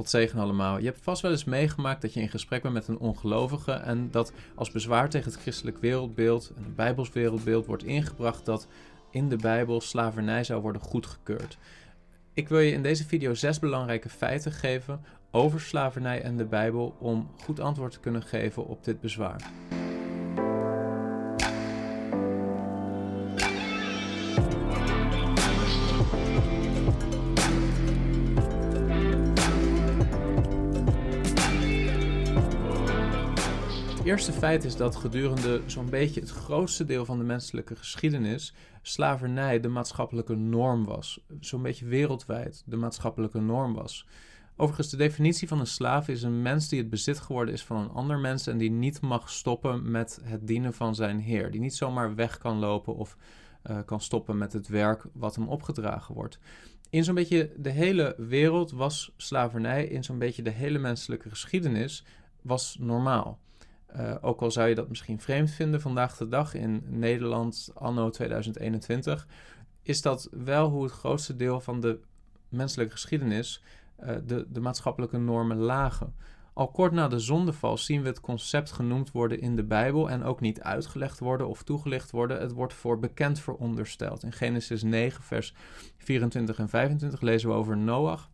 God zegen allemaal. Je hebt vast wel eens meegemaakt dat je in gesprek bent met een ongelovige en dat als bezwaar tegen het christelijk wereldbeeld en het bijbels wereldbeeld wordt ingebracht dat in de Bijbel slavernij zou worden goedgekeurd. Ik wil je in deze video zes belangrijke feiten geven over slavernij en de Bijbel om goed antwoord te kunnen geven op dit bezwaar. Eerste feit is dat gedurende zo'n beetje het grootste deel van de menselijke geschiedenis slavernij de maatschappelijke norm was. Zo'n beetje wereldwijd de maatschappelijke norm was. Overigens, de definitie van een slaaf is een mens die het bezit geworden is van een ander mens en die niet mag stoppen met het dienen van zijn heer. Die niet zomaar weg kan lopen of uh, kan stoppen met het werk wat hem opgedragen wordt. In zo'n beetje de hele wereld was slavernij, in zo'n beetje de hele menselijke geschiedenis, was normaal. Uh, ook al zou je dat misschien vreemd vinden vandaag de dag in Nederland, anno 2021, is dat wel hoe het grootste deel van de menselijke geschiedenis uh, de, de maatschappelijke normen lagen. Al kort na de zondeval zien we het concept genoemd worden in de Bijbel en ook niet uitgelegd worden of toegelicht worden. Het wordt voor bekend verondersteld. In Genesis 9, vers 24 en 25 lezen we over Noach,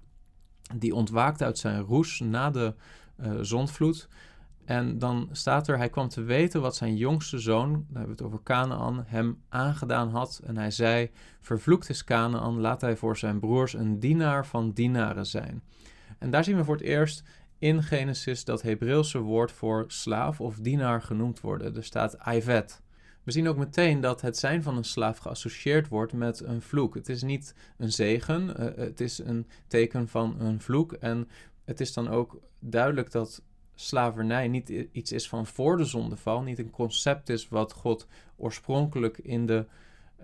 die ontwaakt uit zijn roes na de uh, zondvloed. En dan staat er, hij kwam te weten wat zijn jongste zoon, daar hebben we het over Canaan, hem aangedaan had. En hij zei, vervloekt is Canaan, laat hij voor zijn broers een dienaar van dienaren zijn. En daar zien we voor het eerst in Genesis dat Hebreeuwse woord voor slaaf of dienaar genoemd worden. Er staat Ivet. We zien ook meteen dat het zijn van een slaaf geassocieerd wordt met een vloek. Het is niet een zegen, uh, het is een teken van een vloek. En het is dan ook duidelijk dat slavernij niet iets is van voor de zondeval, niet een concept is wat God oorspronkelijk in de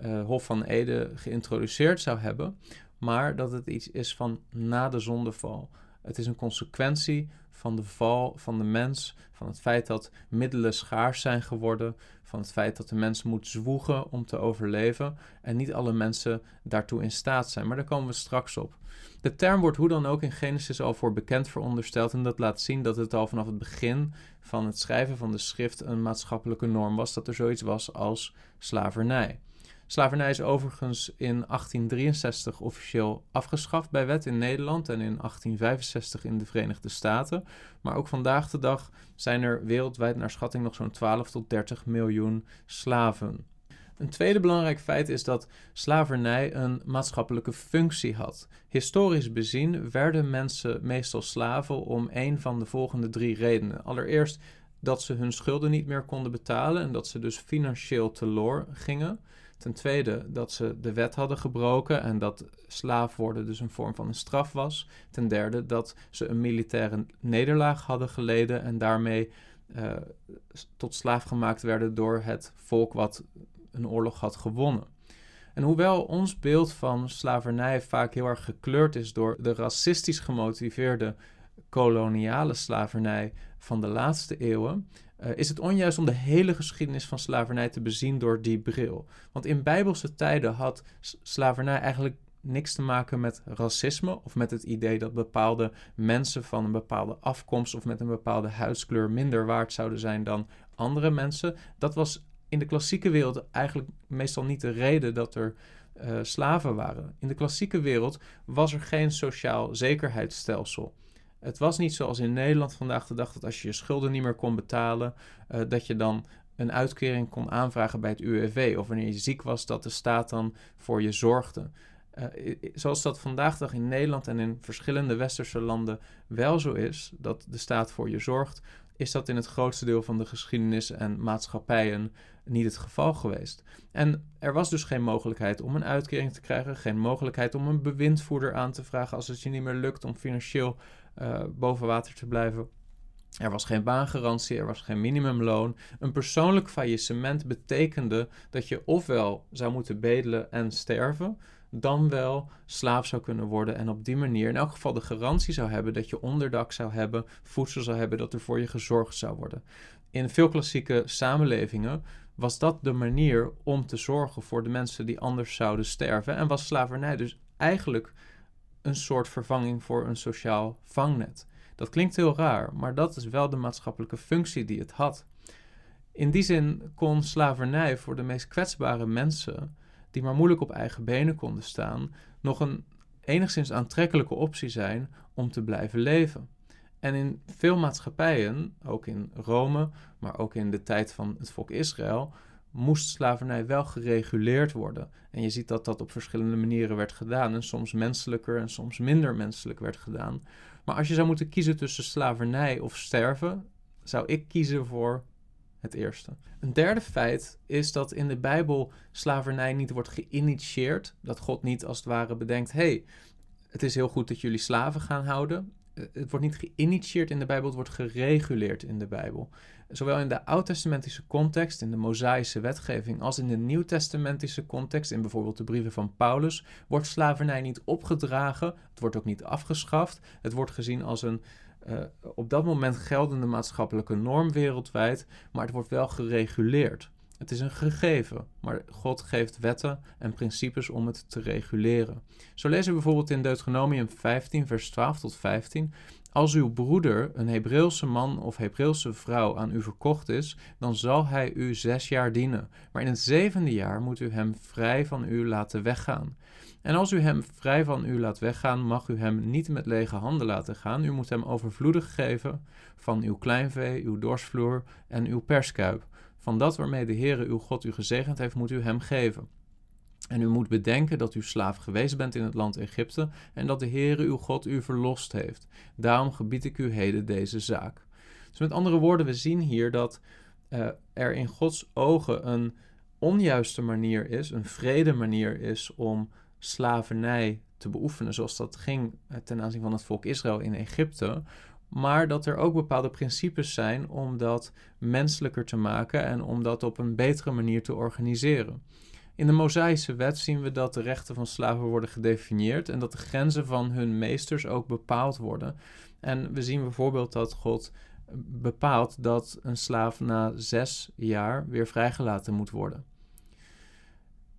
uh, Hof van Ede geïntroduceerd zou hebben, maar dat het iets is van na de zondeval. Het is een consequentie van de val van de mens, van het feit dat middelen schaars zijn geworden, van het feit dat de mens moet zwoegen om te overleven en niet alle mensen daartoe in staat zijn. Maar daar komen we straks op. De term wordt hoe dan ook in Genesis al voor bekend verondersteld en dat laat zien dat het al vanaf het begin van het schrijven van de schrift een maatschappelijke norm was, dat er zoiets was als slavernij. Slavernij is overigens in 1863 officieel afgeschaft bij wet in Nederland en in 1865 in de Verenigde Staten. Maar ook vandaag de dag zijn er wereldwijd naar schatting nog zo'n 12 tot 30 miljoen slaven. Een tweede belangrijk feit is dat slavernij een maatschappelijke functie had. Historisch bezien werden mensen meestal slaven om een van de volgende drie redenen. Allereerst dat ze hun schulden niet meer konden betalen en dat ze dus financieel teloor gingen. Ten tweede dat ze de wet hadden gebroken en dat slaaf worden dus een vorm van een straf was. Ten derde dat ze een militaire nederlaag hadden geleden en daarmee uh, tot slaaf gemaakt werden door het volk wat een oorlog had gewonnen. En hoewel ons beeld van slavernij vaak heel erg gekleurd is door de racistisch gemotiveerde koloniale slavernij van de laatste eeuwen, uh, is het onjuist om de hele geschiedenis van slavernij te bezien door die bril. Want in bijbelse tijden had slavernij eigenlijk niks te maken met racisme of met het idee dat bepaalde mensen van een bepaalde afkomst of met een bepaalde huidskleur minder waard zouden zijn dan andere mensen. Dat was in de klassieke wereld eigenlijk meestal niet de reden dat er uh, slaven waren. In de klassieke wereld was er geen sociaal zekerheidsstelsel. Het was niet zoals in Nederland vandaag de dag dat als je je schulden niet meer kon betalen, uh, dat je dan een uitkering kon aanvragen bij het UWV. Of wanneer je ziek was, dat de staat dan voor je zorgde. Uh, zoals dat vandaag de dag in Nederland en in verschillende westerse landen wel zo is, dat de staat voor je zorgt, is dat in het grootste deel van de geschiedenis en maatschappijen niet het geval geweest. En er was dus geen mogelijkheid om een uitkering te krijgen, geen mogelijkheid om een bewindvoerder aan te vragen als het je niet meer lukt om financieel uh, boven water te blijven. Er was geen baangarantie, er was geen minimumloon. Een persoonlijk faillissement betekende dat je ofwel zou moeten bedelen en sterven, dan wel slaaf zou kunnen worden en op die manier in elk geval de garantie zou hebben dat je onderdak zou hebben, voedsel zou hebben, dat er voor je gezorgd zou worden. In veel klassieke samenlevingen was dat de manier om te zorgen voor de mensen die anders zouden sterven en was slavernij dus eigenlijk een soort vervanging voor een sociaal vangnet. Dat klinkt heel raar, maar dat is wel de maatschappelijke functie die het had. In die zin kon slavernij voor de meest kwetsbare mensen, die maar moeilijk op eigen benen konden staan, nog een enigszins aantrekkelijke optie zijn om te blijven leven. En in veel maatschappijen, ook in Rome, maar ook in de tijd van het volk Israël, moest slavernij wel gereguleerd worden. En je ziet dat dat op verschillende manieren werd gedaan. En soms menselijker en soms minder menselijk werd gedaan. Maar als je zou moeten kiezen tussen slavernij of sterven, zou ik kiezen voor het eerste. Een derde feit is dat in de Bijbel slavernij niet wordt geïnitieerd. Dat God niet als het ware bedenkt: hey, het is heel goed dat jullie slaven gaan houden. Eh, het wordt niet geïnitieerd in de Bijbel, het wordt gereguleerd in de Bijbel. Zowel in de oud-testamentische context, in de Mosaïsche wetgeving, als in de nieuw-testamentische context, in bijvoorbeeld de brieven van Paulus, wordt slavernij niet opgedragen, het wordt ook niet afgeschaft. Het wordt gezien als een uh, op dat moment geldende maatschappelijke norm wereldwijd, maar het wordt wel gereguleerd. Het is een gegeven, maar God geeft wetten en principes om het te reguleren. Zo lezen we bijvoorbeeld in Deuteronomium 15, vers 12 tot 15. Als uw broeder, een Hebreeuwse man of Hebreeuwse vrouw, aan u verkocht is, dan zal hij u zes jaar dienen. Maar in het zevende jaar moet u hem vrij van u laten weggaan. En als u hem vrij van u laat weggaan, mag u hem niet met lege handen laten gaan. U moet hem overvloedig geven van uw kleinvee, uw dorsvloer en uw perskuip. Van dat waarmee de Heere uw God u gezegend heeft, moet u hem geven. En u moet bedenken dat u slaaf geweest bent in het land Egypte en dat de Heere uw God u verlost heeft. Daarom gebied ik u heden deze zaak. Dus met andere woorden, we zien hier dat uh, er in Gods ogen een onjuiste manier is, een vrede manier is om slavernij te beoefenen, zoals dat ging eh, ten aanzien van het volk Israël in Egypte. Maar dat er ook bepaalde principes zijn om dat menselijker te maken en om dat op een betere manier te organiseren. In de Mosaïsche wet zien we dat de rechten van slaven worden gedefinieerd en dat de grenzen van hun meesters ook bepaald worden. En we zien bijvoorbeeld dat God bepaalt dat een slaaf na zes jaar weer vrijgelaten moet worden.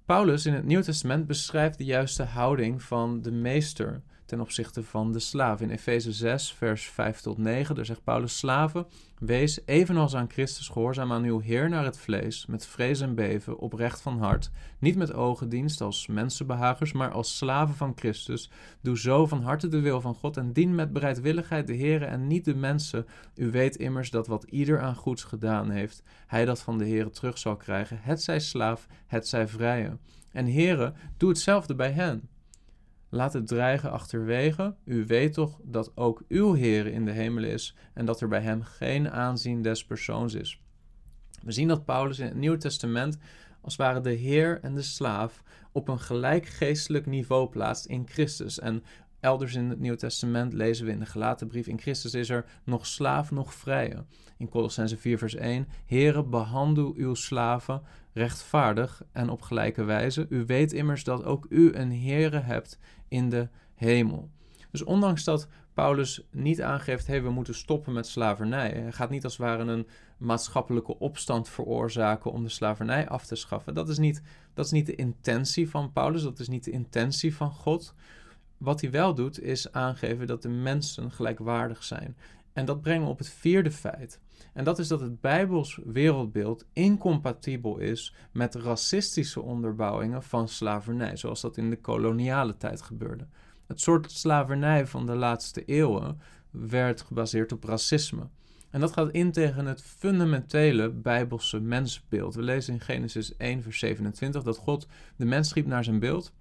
Paulus in het Nieuw Testament beschrijft de juiste houding van de meester ten opzichte van de slaaf. In Efeze 6, vers 5 tot 9, daar zegt Paulus: Slaven, wees evenals aan Christus gehoorzaam aan uw Heer naar het vlees, met vrees en beven, oprecht van hart, niet met ogendienst als mensenbehagers, maar als slaven van Christus. Doe zo van harte de wil van God en dien met bereidwilligheid de Heer en niet de mensen. U weet immers dat wat ieder aan goeds gedaan heeft, hij dat van de Heer terug zal krijgen, het zij slaaf, het zij vrije. En heren, doe hetzelfde bij hen. Laat het dreigen achterwege. U weet toch dat ook uw Heer in de hemel is en dat er bij hem geen aanzien des persoons is. We zien dat Paulus in het Nieuwe Testament als ware de Heer en de slaaf op een gelijk geestelijk niveau plaatst in Christus. En elders in het Nieuwe Testament lezen we in de gelaten brief: In Christus is er nog slaaf, nog vrije. In Colossense 4, vers 1: Heren, behandel uw slaven rechtvaardig en op gelijke wijze. U weet immers dat ook u een Heere hebt in de hemel. Dus ondanks dat Paulus niet aangeeft, hey, we moeten stoppen met slavernij. Hij gaat niet als het ware een maatschappelijke opstand veroorzaken om de slavernij af te schaffen. Dat is niet, dat is niet de intentie van Paulus, dat is niet de intentie van God. Wat hij wel doet, is aangeven dat de mensen gelijkwaardig zijn. En dat brengt me op het vierde feit. En dat is dat het Bijbels wereldbeeld incompatibel is met racistische onderbouwingen van slavernij, zoals dat in de koloniale tijd gebeurde. Het soort slavernij van de laatste eeuwen werd gebaseerd op racisme. En dat gaat in tegen het fundamentele Bijbelse mensbeeld. We lezen in Genesis 1, vers 27 dat God de mens schiep naar zijn beeld.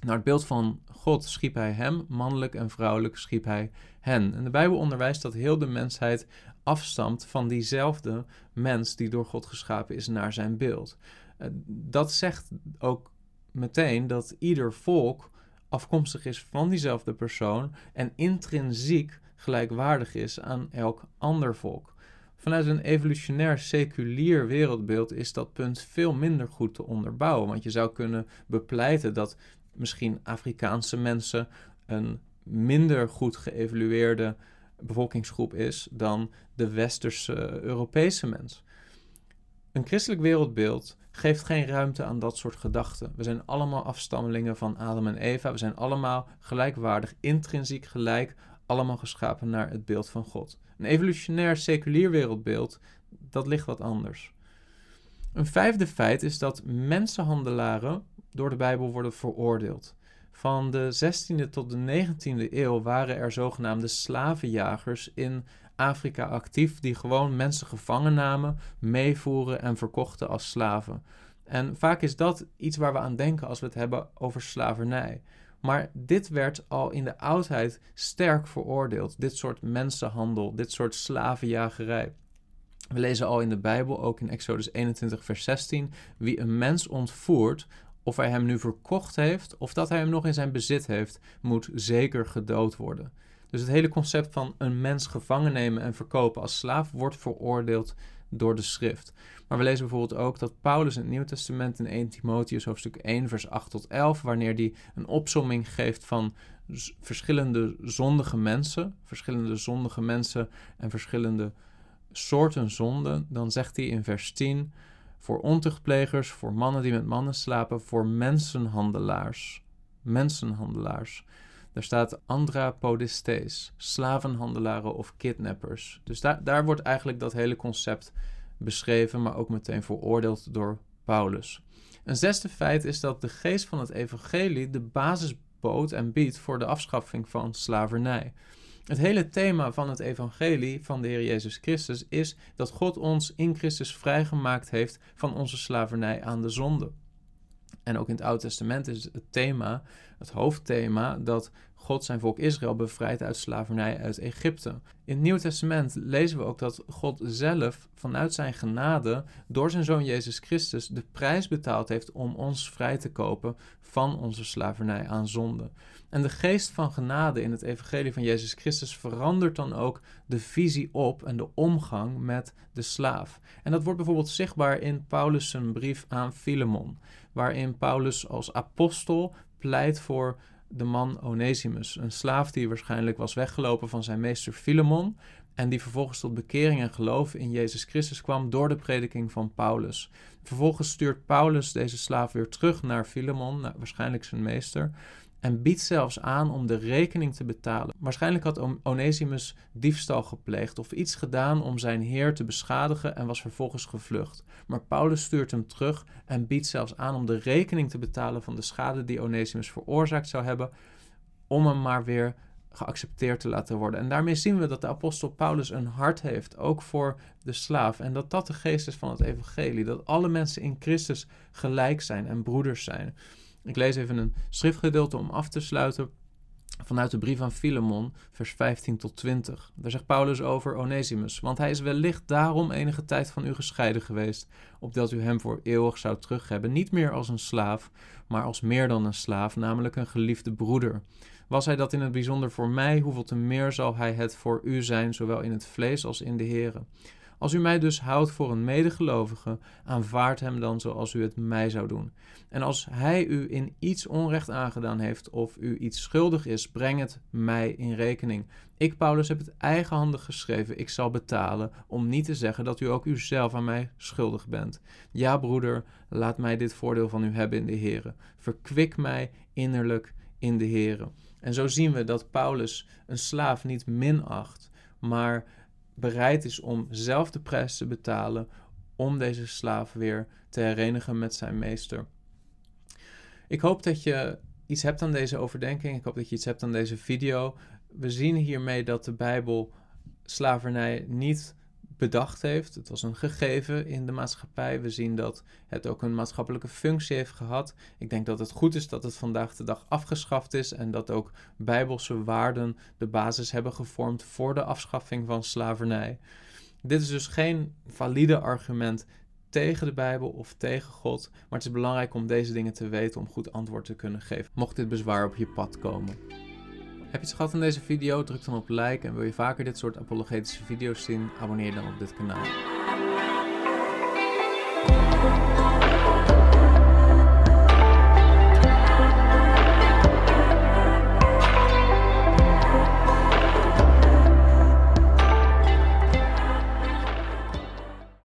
Naar het beeld van God schiep hij hem, mannelijk en vrouwelijk schiep hij hen. En de Bijbel onderwijst dat heel de mensheid afstamt van diezelfde mens die door God geschapen is naar zijn beeld. Eh, dat zegt ook meteen dat ieder volk afkomstig is van diezelfde persoon en intrinsiek gelijkwaardig is aan elk ander volk. Vanuit een evolutionair seculier wereldbeeld is dat punt veel minder goed te onderbouwen. Want je zou kunnen bepleiten dat misschien Afrikaanse mensen een minder goed geëvalueerde bevolkingsgroep is dan de westerse Europese mens. Een christelijk wereldbeeld geeft geen ruimte aan dat soort gedachten. We zijn allemaal afstammelingen van Adam en Eva. We zijn allemaal gelijkwaardig, intrinsiek gelijk, allemaal geschapen naar het beeld van God. Een evolutionair seculier wereldbeeld, dat ligt wat anders. Een vijfde feit is dat mensenhandelaren door de Bijbel worden veroordeeld. Van de 16e tot de 19e eeuw waren er zogenaamde slavenjagers in Afrika actief die gewoon mensen gevangen namen, meevoeren en verkochten als slaven. En vaak is dat iets waar we aan denken als we het hebben over slavernij. Maar dit werd al in de oudheid sterk veroordeeld. Dit soort mensenhandel, dit soort slavenjagerij. We lezen al in de Bijbel, ook in Exodus 21, vers 16, wie een mens ontvoert, of hij hem nu verkocht heeft of dat hij hem nog in zijn bezit heeft, moet zeker gedood worden. Dus het hele concept van een mens gevangen nemen en verkopen als slaaf wordt veroordeeld door de schrift. Maar we lezen bijvoorbeeld ook dat Paulus in het Nieuw Testament in 1 Timotheus hoofdstuk 1 vers 8 tot 11, wanneer hij een opsomming geeft van verschillende zondige mensen, verschillende zondige mensen en verschillende soorten zonden, dan zegt hij in vers 10 voor ontuchtplegers, voor mannen die met mannen slapen, voor mensenhandelaars. Mensenhandelaars. Daar staat andrapodistes, slavenhandelaren of kidnappers. Dus daar, daar wordt eigenlijk dat hele concept beschreven, maar ook meteen veroordeeld door Paulus. Een zesde feit is dat de geest van het evangelie de basis bood en biedt voor de afschaffing van slavernij. Het hele thema van het evangelie van de Heer Jezus Christus is dat God ons in Christus vrijgemaakt heeft van onze slavernij aan de zonde. En ook in het Oude Testament is het thema, het hoofdthema, dat God zijn volk Israël bevrijdt uit slavernij uit Egypte. In het Nieuwe Testament lezen we ook dat God zelf vanuit zijn genade door zijn zoon Jezus Christus de prijs betaald heeft om ons vrij te kopen van onze slavernij aan zonde. En de geest van genade in het evangelie van Jezus Christus verandert dan ook de visie op en de omgang met de slaaf. En dat wordt bijvoorbeeld zichtbaar in Paulus' brief aan Filemon, waarin Paulus als apostel pleit voor de man Onesimus, een slaaf die waarschijnlijk was weggelopen van zijn meester Filemon en die vervolgens tot bekering en geloof in Jezus Christus kwam door de prediking van Paulus. Vervolgens stuurt Paulus deze slaaf weer terug naar Filemon, waarschijnlijk zijn meester, en biedt zelfs aan om de rekening te betalen. Waarschijnlijk had Onesimus diefstal gepleegd of iets gedaan om zijn heer te beschadigen en was vervolgens gevlucht. Maar Paulus stuurt hem terug en biedt zelfs aan om de rekening te betalen van de schade die Onesimus veroorzaakt zou hebben, om hem maar weer geaccepteerd te laten worden. En daarmee zien we dat de apostel Paulus een hart heeft, ook voor de slaaf. En dat dat de geest is van het evangelie. Dat alle mensen in Christus gelijk zijn en broeders zijn. Ik lees even een schriftgedeelte om af te sluiten vanuit de brief aan Filemon, vers 15 tot 20. Daar zegt Paulus over Onesimus, want hij is wellicht daarom enige tijd van u gescheiden geweest, opdat u hem voor eeuwig zou terughebben, niet meer als een slaaf, maar als meer dan een slaaf, namelijk een geliefde broeder. Was hij dat in het bijzonder voor mij, hoeveel te meer zal hij het voor u zijn, zowel in het vlees als in de Here. Als u mij dus houdt voor een medegelovige, aanvaard hem dan zoals u het mij zou doen. En als hij u in iets onrecht aangedaan heeft of u iets schuldig is, breng het mij in rekening. Ik, Paulus, heb het eigenhandig geschreven, ik zal betalen, om niet te zeggen dat u ook uzelf aan mij schuldig bent. Ja, broeder, laat mij dit voordeel van u hebben in de Heer. Verkwik mij innerlijk in de Heer. En zo zien we dat Paulus een slaaf niet minacht, maar bereid is om zelf de prijs te betalen om deze slaaf weer te herenigen met zijn meester. Ik hoop dat je iets hebt aan deze overdenking. Ik hoop dat je iets hebt aan deze video. We zien hiermee dat de Bijbel slavernij niet bedacht heeft. Het was een gegeven in de maatschappij. We zien dat het ook een maatschappelijke functie heeft gehad. Ik denk dat het goed is dat het vandaag de dag afgeschaft is en dat ook bijbelse waarden de basis hebben gevormd voor de afschaffing van slavernij. Dit is dus geen valide argument tegen de Bijbel of tegen God, maar het is belangrijk om deze dingen te weten om goed antwoord te kunnen geven, mocht dit bezwaar op je pad komen. Heb je iets gehad aan deze video? Druk dan op like en wil je vaker dit soort apologetische video's zien? Abonneer dan op dit kanaal.